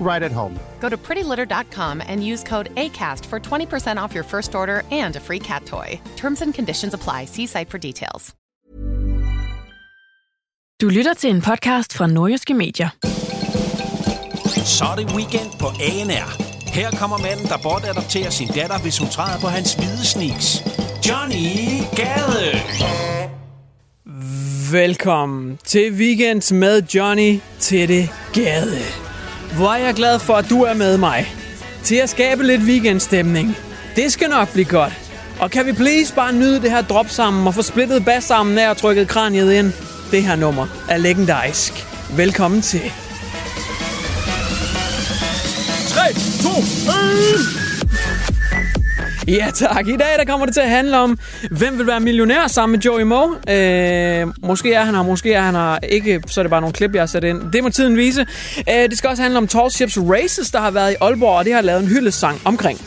right at home. Go to prettylitter.com and use code ACAST for 20% off your first order and a free cat toy. Terms and conditions apply. See site for details. Du lytter til en podcast fra Nordjyske Medier. Så er det weekend på ANR. Her kommer manden, der bortadopterer sin datter, hvis hun træder på hans hvide sneaks. Johnny Gade! Velkommen til Weekend med Johnny Tette Gade. Hvor er jeg glad for, at du er med mig. Til at skabe lidt weekendstemning. Det skal nok blive godt. Og kan vi please bare nyde det her drop sammen og få splittet bas sammen af og trykket kraniet ind? Det her nummer er legendarisk. Velkommen til. 3, 2, 1. Ja tak. I dag der kommer det til at handle om, hvem vil være millionær sammen med Joey Moe. Øh, måske er han her, måske er han her ikke. Så er det bare nogle klip, jeg har sat ind. Det må tiden vise. Øh, det skal også handle om Tall Ships Races, der har været i Aalborg, og det har lavet en hyldesang omkring.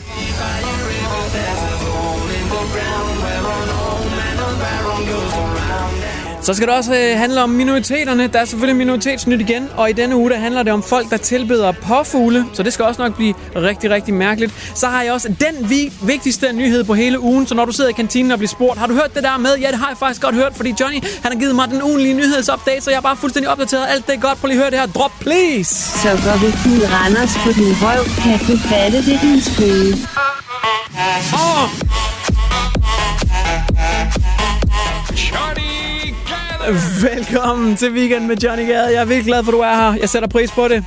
Så skal det også øh, handle om minoriteterne. Der er selvfølgelig minoritetsnyt igen, og i denne uge der handler det om folk, der tilbeder påfugle, så det skal også nok blive rigtig, rigtig mærkeligt. Så har jeg også den vi vigtigste nyhed på hele ugen, så når du sidder i kantinen og bliver spurgt, har du hørt det der med? Ja, det har jeg faktisk godt hørt, fordi Johnny han har givet mig den ugenlige nyhedsupdate, så jeg er bare fuldstændig opdateret. Alt det er godt. Prøv lige at høre det her. Drop, please! Så går vi fuld Randers på din røv. Kan du fatte det, din skøde? Oh! Velkommen til Weekend med Johnny Gade. Jeg er virkelig glad for, at du er her. Jeg sætter pris på det.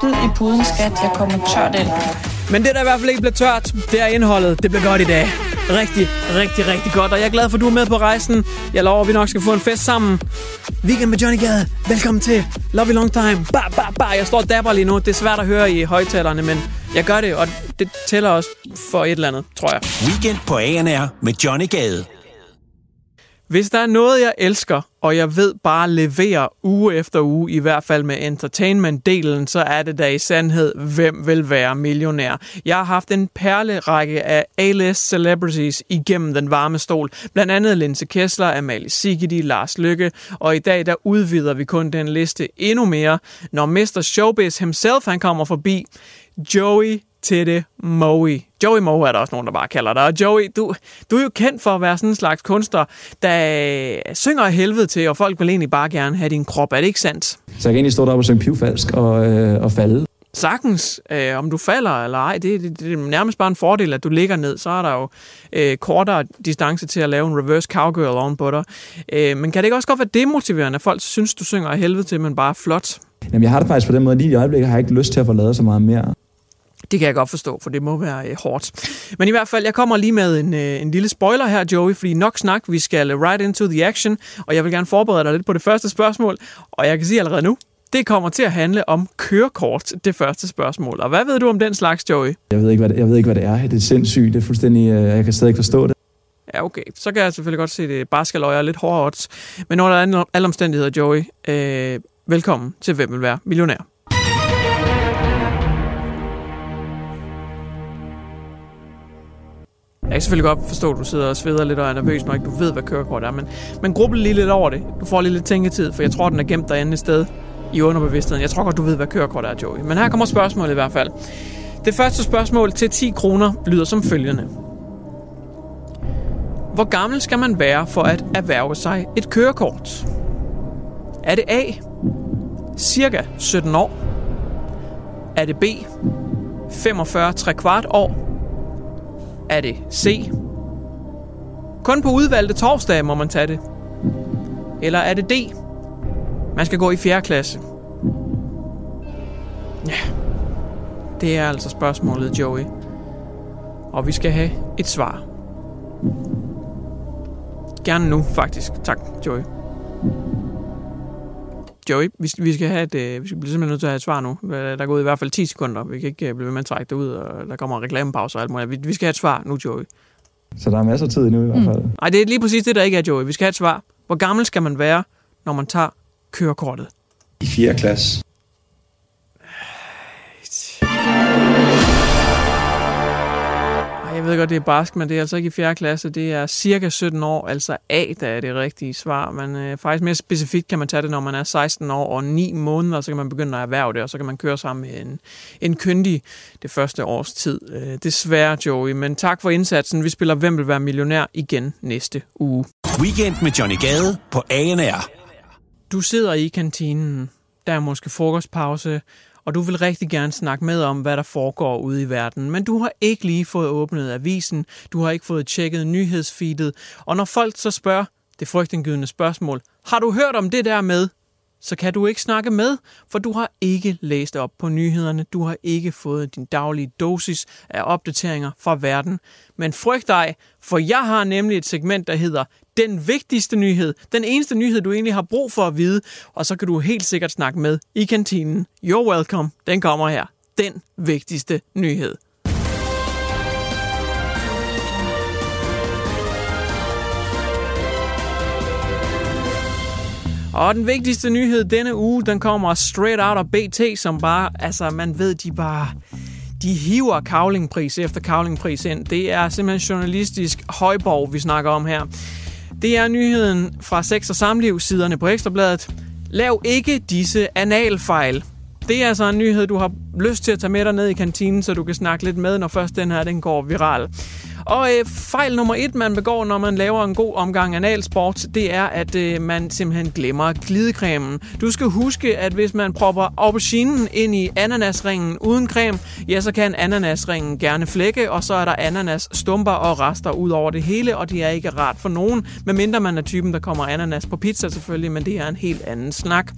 Bid i puden, skat. Jeg kommer tørt ind. Men det, der i hvert fald ikke bliver tørt, det er indholdet. Det bliver godt i dag. Rigtig, rigtig, rigtig godt. Og jeg er glad for, at du er med på rejsen. Jeg lover, at vi nok skal få en fest sammen. Weekend med Johnny Gade. Velkommen til. Love you long time. Ba, ba, ba. Jeg står og dabber lige nu. Det er svært at høre i højtalerne, men jeg gør det, og det tæller også for et eller andet, tror jeg. Weekend på ANR med Johnny Gade. Hvis der er noget, jeg elsker, og jeg ved bare leverer uge efter uge, i hvert fald med entertainment-delen, så er det da i sandhed, hvem vil være millionær. Jeg har haft en perlerække af A-list celebrities igennem den varme stol. Blandt andet Linse Kessler, Amalie Sigidi, Lars Lykke, og i dag der udvider vi kun den liste endnu mere, når Mr. Showbiz himself han kommer forbi. Joey Tette Moe. Joey Moe er der også nogen, der bare kalder dig. Og Joey, du, du er jo kendt for at være sådan en slags kunstner, der synger af helvede til, og folk vil egentlig bare gerne have din krop. Er det ikke sandt? Så jeg kan egentlig stå deroppe og synge pivfalsk og, øh, og falde. Sagtens, øh, om du falder eller ej, det, det, det er nærmest bare en fordel, at du ligger ned. Så er der jo øh, kortere distance til at lave en reverse cowgirl oven på dig. Øh, men kan det ikke også godt være demotiverende, at folk synes, du synger af helvede til, men bare flot? Jamen, jeg har det faktisk på den måde, lige i øjeblikket har jeg ikke lyst til at få lavet så meget mere. Det kan jeg godt forstå, for det må være øh, hårdt. Men i hvert fald, jeg kommer lige med en, øh, en lille spoiler her, Joey, fordi nok snak, vi skal right into the action, og jeg vil gerne forberede dig lidt på det første spørgsmål, og jeg kan sige allerede nu, det kommer til at handle om kørekort, det første spørgsmål. Og hvad ved du om den slags, Joey? Jeg ved ikke, hvad det, jeg ved ikke, hvad det er. Det er sindssygt. Det er fuldstændig... øh, Jeg kan stadig ikke forstå det. Ja, okay. Så kan jeg selvfølgelig godt se, at det bare skal løje lidt hårdere odds. Men under alle omstændigheder, Joey, øh, velkommen til Hvem vil være millionær. Kan selvfølgelig godt forstå, at du sidder og sveder lidt og er nervøs, når ikke du ved, hvad kørekort er, men, men gruble lige lidt over det. Du får lige lidt tænketid, for jeg tror, den er gemt derinde et sted i underbevidstheden. Jeg tror godt, du ved, hvad kørekort er, Joey. Men her kommer spørgsmålet i hvert fald. Det første spørgsmål til 10 kroner lyder som følgende. Hvor gammel skal man være for at erhverve sig et kørekort? Er det A. Cirka 17 år? Er det B. 45 3 kvart år? Er det C. Kun på udvalgte torsdage må man tage det. Eller er det D? Man skal gå i 4. klasse. Ja, det er altså spørgsmålet, Joey. Og vi skal have et svar. Gerne nu, faktisk. Tak, Joey. Joey, vi, vi skal have et, øh, vi skal blive simpelthen nødt til at have et svar nu. Der er gået i hvert fald 10 sekunder. Vi kan ikke øh, blive ved med at trække det ud, og der kommer en reklamepause og alt muligt. Vi, vi skal have et svar nu, Joey. Så der er masser af tid endnu i hvert fald. Nej, det er lige præcis det, der ikke er, Joey. Vi skal have et svar. Hvor gammel skal man være, når man tager kørekortet? I 4. klasse. Jeg ved godt, det er barsk, men det er altså ikke i 4. klasse. Det er cirka 17 år, altså A, der er det rigtige svar. Men øh, faktisk mere specifikt kan man tage det, når man er 16 år og 9 måneder, så kan man begynde at erhverve det, og så kan man køre sammen med en, en kyndig det første års tid. Øh, desværre, Joey, men tak for indsatsen. Vi spiller Hvem vil være millionær igen næste uge. Weekend med Johnny Gade på ANR. Du sidder i kantinen, der er måske frokostpause, og du vil rigtig gerne snakke med om, hvad der foregår ude i verden, men du har ikke lige fået åbnet avisen, du har ikke fået tjekket nyhedsfeedet, og når folk så spørger det frygtindgydende spørgsmål, har du hørt om det der med? Så kan du ikke snakke med, for du har ikke læst op på nyhederne, du har ikke fået din daglige dosis af opdateringer fra verden. Men frygt dig, for jeg har nemlig et segment, der hedder den vigtigste nyhed, den eneste nyhed, du egentlig har brug for at vide, og så kan du helt sikkert snakke med i kantinen. You're welcome, den kommer her. Den vigtigste nyhed. Og den vigtigste nyhed denne uge, den kommer straight out af BT, som bare, altså man ved, de bare, de hiver kavlingpris efter kavlingpris ind. Det er simpelthen journalistisk højborg, vi snakker om her. Det er nyheden fra Sex og Samliv, siderne på Ekstrabladet. Lav ikke disse analfejl. Det er altså en nyhed, du har lyst til at tage med dig ned i kantinen, så du kan snakke lidt med, når først den her den går viral. Og øh, fejl nummer et, man begår, når man laver en god omgang analsport, det er, at øh, man simpelthen glemmer glidecremen. Du skal huske, at hvis man propper auberginen ind i ananasringen uden creme, ja, så kan ananasringen gerne flække, og så er der ananas stumper og rester ud over det hele, og det er ikke rart for nogen, medmindre man er typen, der kommer ananas på pizza selvfølgelig, men det er en helt anden snak.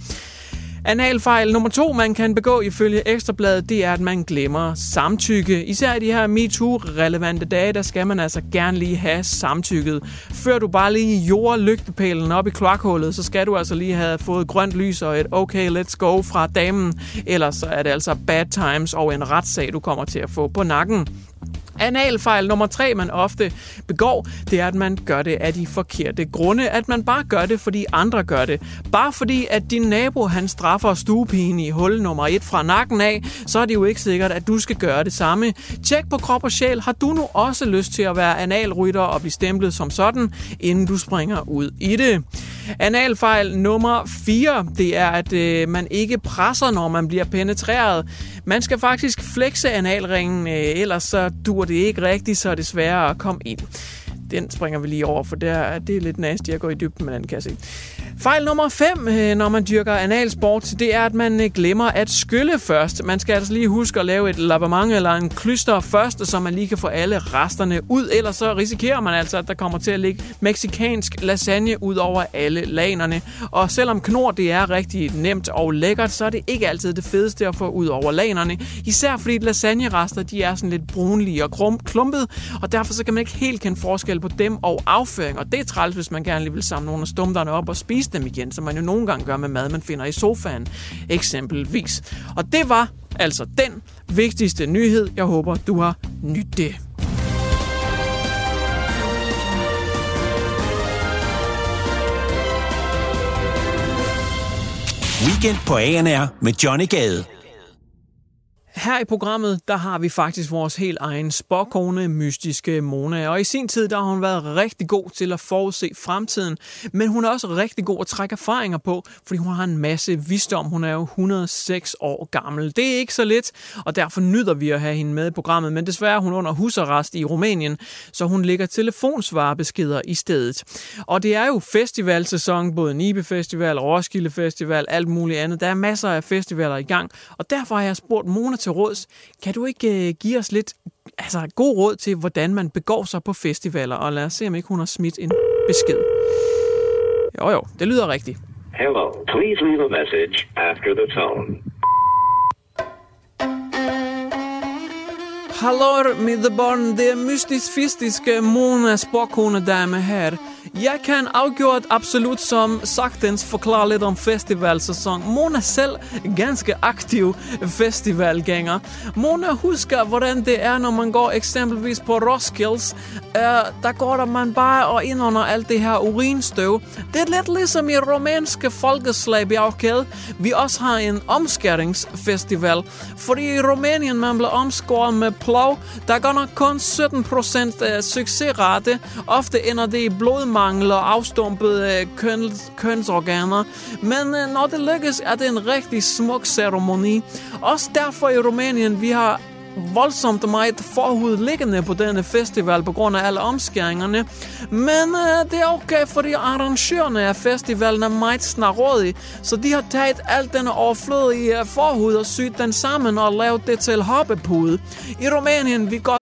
Analfejl nummer to, man kan begå ifølge Ekstrabladet, det er, at man glemmer samtykke. Især i de her MeToo-relevante dage, der skal man altså gerne lige have samtykket. Før du bare lige jorder lygtepælen op i kloakhullet, så skal du altså lige have fået grønt lys og et okay, let's go fra damen. Ellers så er det altså bad times og en retssag, du kommer til at få på nakken. Analfejl nummer tre, man ofte begår, det er, at man gør det af de forkerte grunde. At man bare gør det, fordi andre gør det. Bare fordi, at din nabo, han straffer stuepigen i hul nummer et fra nakken af, så er det jo ikke sikkert, at du skal gøre det samme. Tjek på krop og sjæl. Har du nu også lyst til at være analrytter og blive stemplet som sådan, inden du springer ud i det? Analfejl nummer 4, det er, at øh, man ikke presser, når man bliver penetreret. Man skal faktisk flekse analringen, øh, ellers så dur det ikke rigtigt, så er det sværere at komme ind. Den springer vi lige over, for der, er det er lidt nasty at gå i dybden med den, kan jeg se. Fejl nummer 5, øh, når man dyrker analsport, det er, at man øh, glemmer at skylle først. Man skal altså lige huske at lave et lavement eller en klyster først, så man lige kan få alle resterne ud. Ellers så risikerer man altså, at der kommer til at ligge meksikansk lasagne ud over alle lanerne. Og selvom knor det er rigtig nemt og lækkert, så er det ikke altid det fedeste at få ud over lanerne. Især fordi lasagnerester de er sådan lidt brunlige og krum- klumpet, og derfor så kan man ikke helt kende forskel på dem og afføring. Og det er træls, hvis man gerne lige vil samle nogle af stumterne op og spise dem igen, som man jo nogle gange gør med mad, man finder i sofaen, eksempelvis. Og det var altså den vigtigste nyhed. Jeg håber, du har nyt det. Weekend på ANR med Johnny Gade. Her i programmet, der har vi faktisk vores helt egen spåkone, mystiske Mona. Og i sin tid, der har hun været rigtig god til at forudse fremtiden. Men hun er også rigtig god at trække erfaringer på, fordi hun har en masse visdom. Hun er jo 106 år gammel. Det er ikke så lidt, og derfor nyder vi at have hende med i programmet. Men desværre er hun under husarrest i Rumænien, så hun lægger telefonsvarebeskeder i stedet. Og det er jo festivalsæson, både Nibe Festival, Roskilde Festival, alt muligt andet. Der er masser af festivaler i gang, og derfor har jeg spurgt Mona til råds. Kan du ikke uh, give os lidt altså, god råd til, hvordan man begår sig på festivaler, og lad os se, om ikke hun har smidt en besked. Jo jo, det lyder rigtigt. Hello, please leave a message after the tone. Hallå middelbarn, det är mystisk fistiske Mona spåkonedame här. Jeg kan afgjort absolut som sagtens forklare lidt om festivalsæson. Mona er selv ganske aktiv festivalgænger. Mona husker, hvordan det er, når man går eksempelvis på Roskilds, øh, der går der man bare og ind under alt det her urinstøv. Det er lidt ligesom i romanske folkeslag, Bjergkæde. Vi også har en omskæringsfestival. Fordi i Rumænien man bliver omskåret med plov, der går nok kun 17% øh, succesrate. Ofte ender det i blodmangel og afstumpede øh, køn, kønsorganer. Men øh, når det lykkes, er det en rigtig smuk ceremoni. Også derfor i Rumænien, vi har voldsomt meget forhud liggende på denne festival på grund af alle omskæringerne. Men øh, det er okay, fordi arrangørerne af festivalen er meget snarådige, så de har taget alt den overflødige forhud og syet den sammen og lavet det til hoppepude. I Rumænien, vi går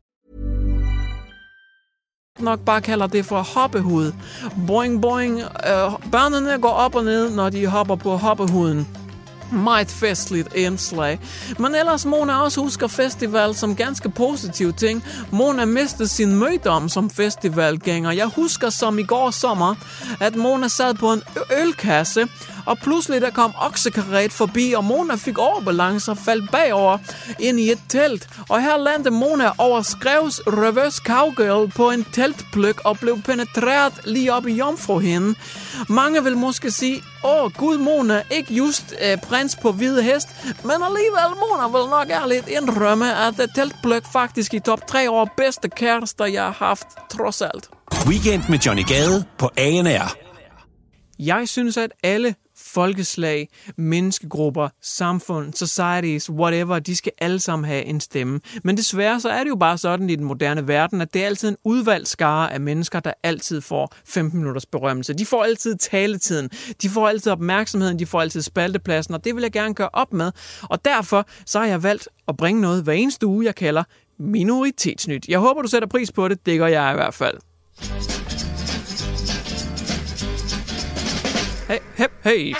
Nok bare kalder det for hoppehud. Boing, boing. Øh, børnene går op og ned, når de hopper på hoppehuden. Meget festligt indslag. Men ellers Mona også husker festival som ganske positiv ting. Mona mistede sin mødom som festivalgænger. Jeg husker som i går sommer, at Mona sad på en ølkasse, og pludselig der kom oksekaret forbi, og Mona fik overbalance og faldt bagover ind i et telt. Og her landede Mona over Skrevs reverse cowgirl på en teltpløk og blev penetreret lige op i jomfruhinden. Mange vil måske sige, åh gud Mona, ikke just øh, prins på hvide hest, men alligevel Mona vil nok ærligt indrømme, at uh, teltpløk faktisk i top 3 over bedste kærester, jeg har haft, trods alt. Weekend med Johnny Gade på ANR. Jeg synes, at alle folkeslag, menneskegrupper, samfund, societies, whatever, de skal alle sammen have en stemme. Men desværre så er det jo bare sådan i den moderne verden, at det er altid en udvalgt skare af mennesker, der altid får 15 minutters berømmelse. De får altid taletiden, de får altid opmærksomheden, de får altid spaltepladsen, og det vil jeg gerne gøre op med. Og derfor så har jeg valgt at bringe noget hver eneste uge, jeg kalder minoritetsnyt. Jeg håber, du sætter pris på det. Det gør jeg i hvert fald. Hey, hey, hey.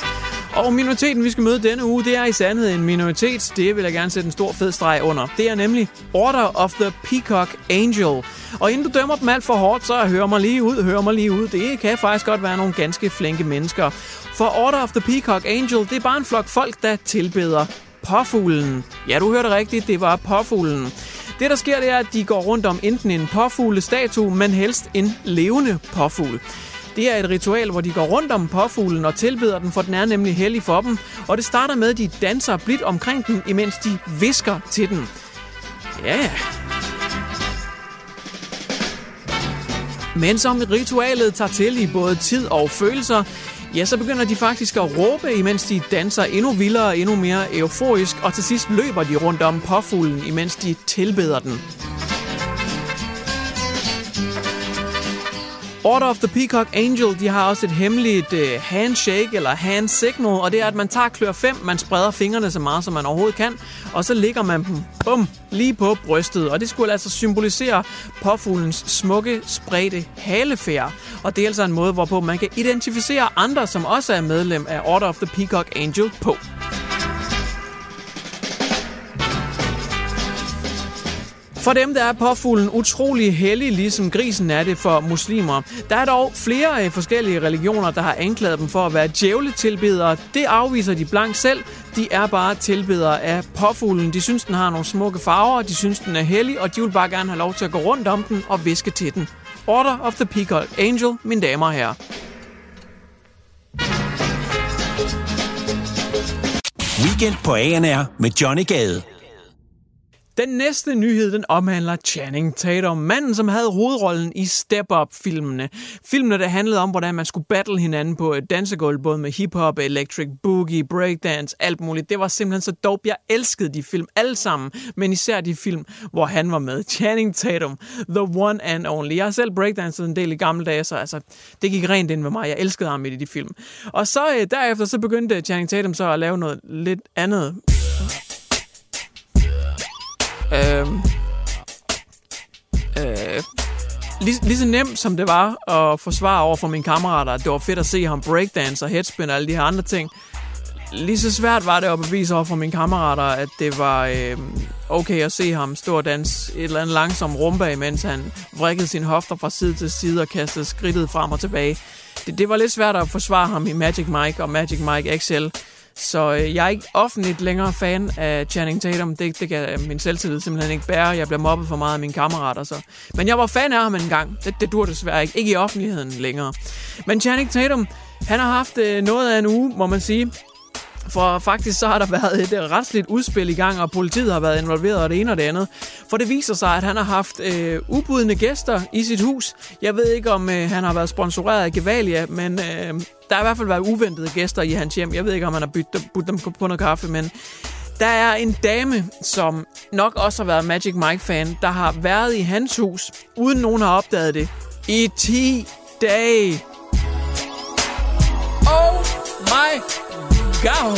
Og minoriteten, vi skal møde denne uge, det er i sandhed en minoritet. Det vil jeg gerne sætte en stor fed streg under. Det er nemlig Order of the Peacock Angel. Og inden du dømmer dem alt for hårdt, så hør mig lige ud, hør mig lige ud. Det kan faktisk godt være nogle ganske flinke mennesker. For Order of the Peacock Angel, det er bare en flok folk, der tilbeder påfuglen. Ja, du hørte rigtigt, det var påfuglen. Det, der sker, det er, at de går rundt om enten en påfuglestatue, men helst en levende påfugl. Det er et ritual, hvor de går rundt om påfuglen og tilbeder den, for den er nemlig hellig for dem. Og det starter med, at de danser blidt omkring den, imens de visker til den. Ja, ja. Men som ritualet tager til i både tid og følelser, ja, så begynder de faktisk at råbe, imens de danser endnu vildere og endnu mere euforisk, og til sidst løber de rundt om påfuglen, imens de tilbeder den. Order of the Peacock Angel, de har også et hemmeligt uh, handshake eller hand signal, og det er, at man tager klør 5, man spreder fingrene så meget, som man overhovedet kan, og så ligger man dem, bum, lige på brystet, og det skulle altså symbolisere påfuglens smukke, spredte halefærd. Og det er altså en måde, hvorpå man kan identificere andre, som også er medlem af Order of the Peacock Angel på. For dem, der er påfuglen utrolig hellig, ligesom grisen er det for muslimer. Der er dog flere forskellige religioner, der har anklaget dem for at være djævletilbedere. Det afviser de blank selv. De er bare tilbedere af påfuglen. De synes, den har nogle smukke farver, de synes, den er hellig, og de vil bare gerne have lov til at gå rundt om den og viske til den. Order of the Peacock Angel, mine damer og herrer. Weekend på ANR med Johnny Gade. Den næste nyhed, den omhandler Channing Tatum, manden, som havde hovedrollen i Step Up-filmene. Filmene, der handlede om, hvordan man skulle battle hinanden på et dansegulv, både med hip-hop, electric boogie, breakdance, alt muligt. Det var simpelthen så dope. Jeg elskede de film alle sammen, men især de film, hvor han var med. Channing Tatum, the one and only. Jeg har selv breakdanset en del i gamle dage, så altså, det gik rent ind med mig. Jeg elskede ham i de film. Og så øh, derefter, så begyndte Channing Tatum så at lave noget lidt andet Øh, øh, lige, lige så nemt som det var at forsvare over for mine kammerater, at det var fedt at se ham breakdance og headspin og alle de her andre ting. Lige så svært var det at bevise over for mine kammerater, at det var øh, okay at se ham stå og danse et eller andet langsom rumba, mens han vrikkede sine hofter fra side til side og kastede skridtet frem og tilbage. Det, det var lidt svært at forsvare ham i Magic Mike og Magic Mike XL. Så øh, jeg er ikke offentligt længere fan af Channing Tatum. Det, det kan øh, min selvtillid simpelthen ikke bære. Jeg bliver mobbet for meget af mine kammerater. Så. Men jeg var fan af ham en gang. Det, det dur desværre ikke. Ikke i offentligheden længere. Men Channing Tatum, han har haft øh, noget af en uge, må man sige. For faktisk så har der været et øh, retsligt udspil i gang, og politiet har været involveret og det ene og det andet. For det viser sig, at han har haft øh, ubudne gæster i sit hus. Jeg ved ikke, om øh, han har været sponsoreret af Gevalia, men øh, der har i hvert fald været uventede gæster i hans hjem. Jeg ved ikke, om han har byttet, budt dem på noget kaffe, men der er en dame, som nok også har været Magic Mike-fan, der har været i hans hus, uden nogen har opdaget det, i 10 dage. Oh my god!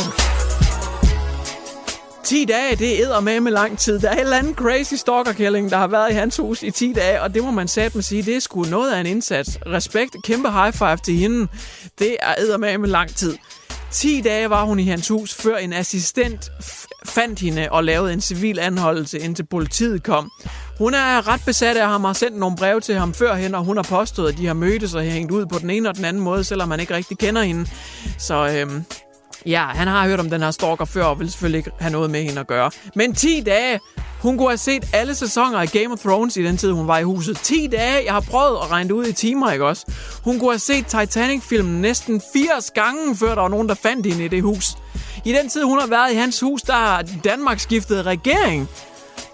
10 dage, det æder med med lang tid. Der er en eller anden crazy stalkerkælling, der har været i hans hus i 10 dage, og det må man satme sige, det er sgu noget af en indsats. Respekt, kæmpe high five til hende. Det er æder med med lang tid. 10 dage var hun i hans hus, før en assistent fandt hende og lavede en civil anholdelse, indtil politiet kom. Hun er ret besat af ham og har sendt nogle breve til ham førhen, og hun har påstået, at de har mødtes og hængt ud på den ene og den anden måde, selvom man ikke rigtig kender hende. Så øhm, Ja, han har hørt om den her stalker før, og vil selvfølgelig ikke have noget med hende at gøre. Men 10 dage! Hun kunne have set alle sæsoner af Game of Thrones i den tid, hun var i huset. 10 dage! Jeg har prøvet at regne det ud i timer, ikke også? Hun kunne have set Titanic-filmen næsten 80 gange, før der var nogen, der fandt hende i det hus. I den tid, hun har været i hans hus, der har Danmark skiftet regering.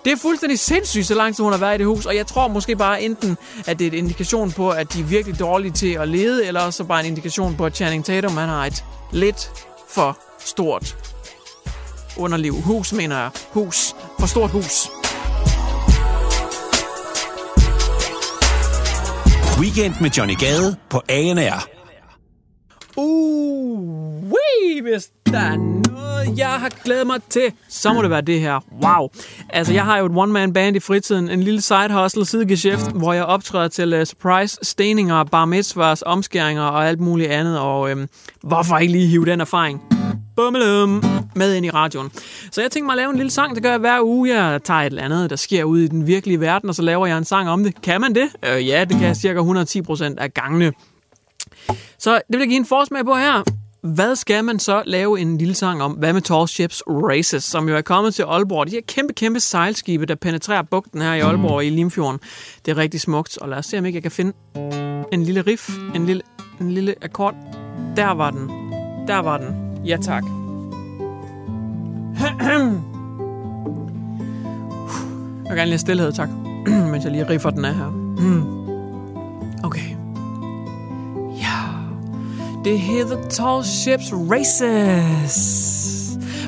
Det er fuldstændig sindssygt, så lang tid hun har været i det hus, og jeg tror måske bare enten, at det er en indikation på, at de er virkelig dårlige til at lede, eller også bare en indikation på, at Channing Tatum han har et lidt for stort underliv. Hus, mener jeg. Hus. For stort hus. Weekend med Johnny Gade på ANR. Uh, wee, hvis der er noget, jeg har glædet mig til, så må det være det her. Wow. Altså, jeg har jo et one-man band i fritiden, en lille side hustle, sidegeschæft, hvor jeg optræder til uh, surprise steninger, bar mitzvahs, omskæringer og alt muligt andet, og øhm, hvorfor ikke lige hive den erfaring? Bummelum, med ind i radioen. Så jeg tænkte mig at lave en lille sang, det gør jeg hver uge. Jeg tager et eller andet, der sker ude i den virkelige verden, og så laver jeg en sang om det. Kan man det? Øh, ja, det kan jeg cirka 110% af gangene. Så det vil jeg give en forsmag på her. Hvad skal man så lave en lille sang om? Hvad med Tall Ships Races, som jo er kommet til Aalborg? De her kæmpe, kæmpe sejlskibe, der penetrerer bugten her i Aalborg i Limfjorden. Det er rigtig smukt, og lad os se, om ikke jeg kan finde en lille riff, en lille, en lille akkord. Der var den. Der var den. Ja, tak. Jeg vil gerne lige have stillhed, tak. Mens jeg lige riffer den af her. Okay. Det hedder Tall Ships Races.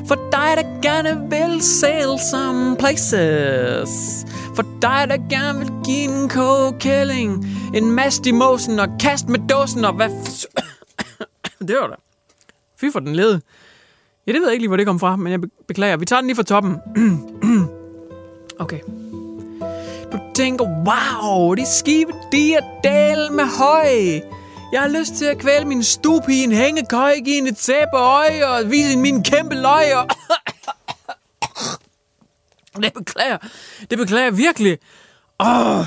For dig, der gerne vil sail some places. For dig, der gerne vil give en kogekælling. En mast i mosen og kast med dåsen og hvad... f- det var da. Fy for den led. Ja, det ved jeg ikke lige, hvor det kom fra, men jeg beklager. Vi tager den lige fra toppen. okay. Du tænker, wow, de skibe, de er del med høj. Jeg har lyst til at kvæle min stup i en hængekøj, give en øje og vise min kæmpe løg. Og det beklager. Det beklager jeg virkelig. Åh,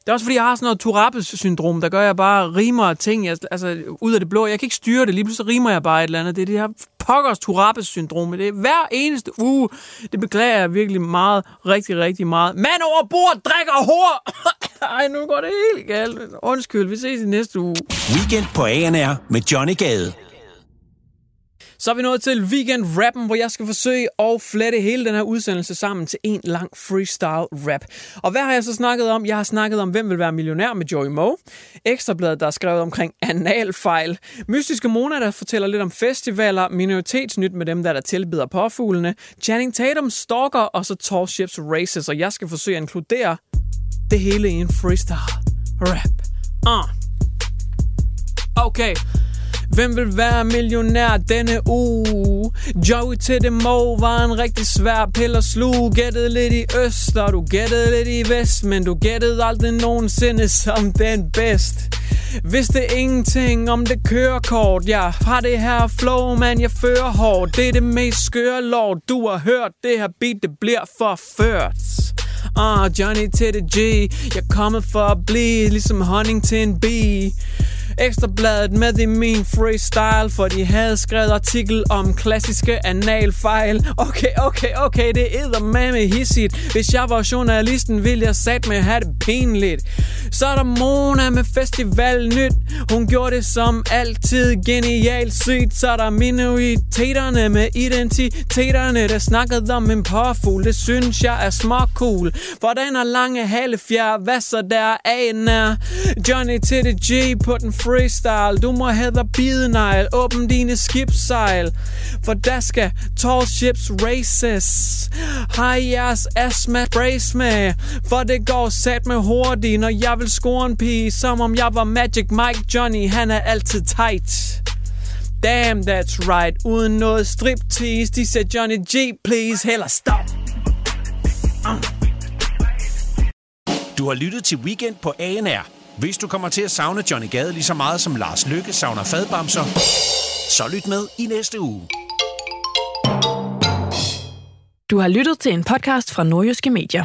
det er også fordi, jeg har sådan noget Turapes-syndrom, der gør, at jeg bare rimer ting jeg, altså, ud af det blå. Jeg kan ikke styre det. Lige pludselig rimer jeg bare et eller andet. Det er det her pokkers Turapes-syndrom. Det er hver eneste uge. Det beklager jeg virkelig meget. Rigtig, rigtig meget. Mand over bord, drikker hår! Ej, nu går det helt galt. Undskyld, vi ses i næste uge. Weekend på ANR med Johnny Gade. Så er vi nået til weekend rappen, hvor jeg skal forsøge at flette hele den her udsendelse sammen til en lang freestyle rap. Og hvad har jeg så snakket om? Jeg har snakket om, hvem vil være millionær med Joey Moe. Ekstrabladet, der er skrevet omkring analfejl. Mystiske Mona, der fortæller lidt om festivaler. Minoritetsnyt med dem, der, der tilbyder påfuglene. Channing Tatum stalker, og så Tall Ships Races. Og jeg skal forsøge at inkludere det hele i en freestyle rap. Uh. Okay. Hvem vil være millionær denne uge? Joey til det må var en rigtig svær pille at sluge Gættede lidt i øst, og du gættede lidt i vest Men du gættede aldrig nogensinde som den bedst Vidste ingenting om det kørekort Jeg har det her flow, man, jeg fører hårdt Det er det mest skøre lort, du har hørt Det her beat, det bliver forført Ah, uh, Johnny til det G Jeg er kommet for at blive Ligesom honning til en bee Ekstrabladet med i min freestyle, for de havde skrevet artikel om klassiske analfejl. Okay, okay, okay, det er med hissigt. Hvis jeg var journalisten, ville jeg sat med have det pinligt. Så er der Mona med festival nyt. Hun gjorde det som altid genialt sygt. Så er der minoriteterne med identiteterne, der snakkede om en påfugl. Det synes jeg er smart cool. For den har lange halefjer, hvad så der er Johnny til det G på den freestyle Du må have bidenegl Åbn dine skibsejl For der skal tall ships races Hej jeres astma brace med For det går sat med hurtigt Når jeg vil score en pige Som om jeg var Magic Mike Johnny Han er altid tight Damn, that's right. Uden noget striptease. De sagde Johnny G, please. Heller stop. Uh. Du har lyttet til Weekend på ANR. Hvis du kommer til at savne Johnny Gade lige så meget som Lars Lykke savner fadbamser, så lyt med i næste uge. Du har lyttet til en podcast fra Nordjyske Medier.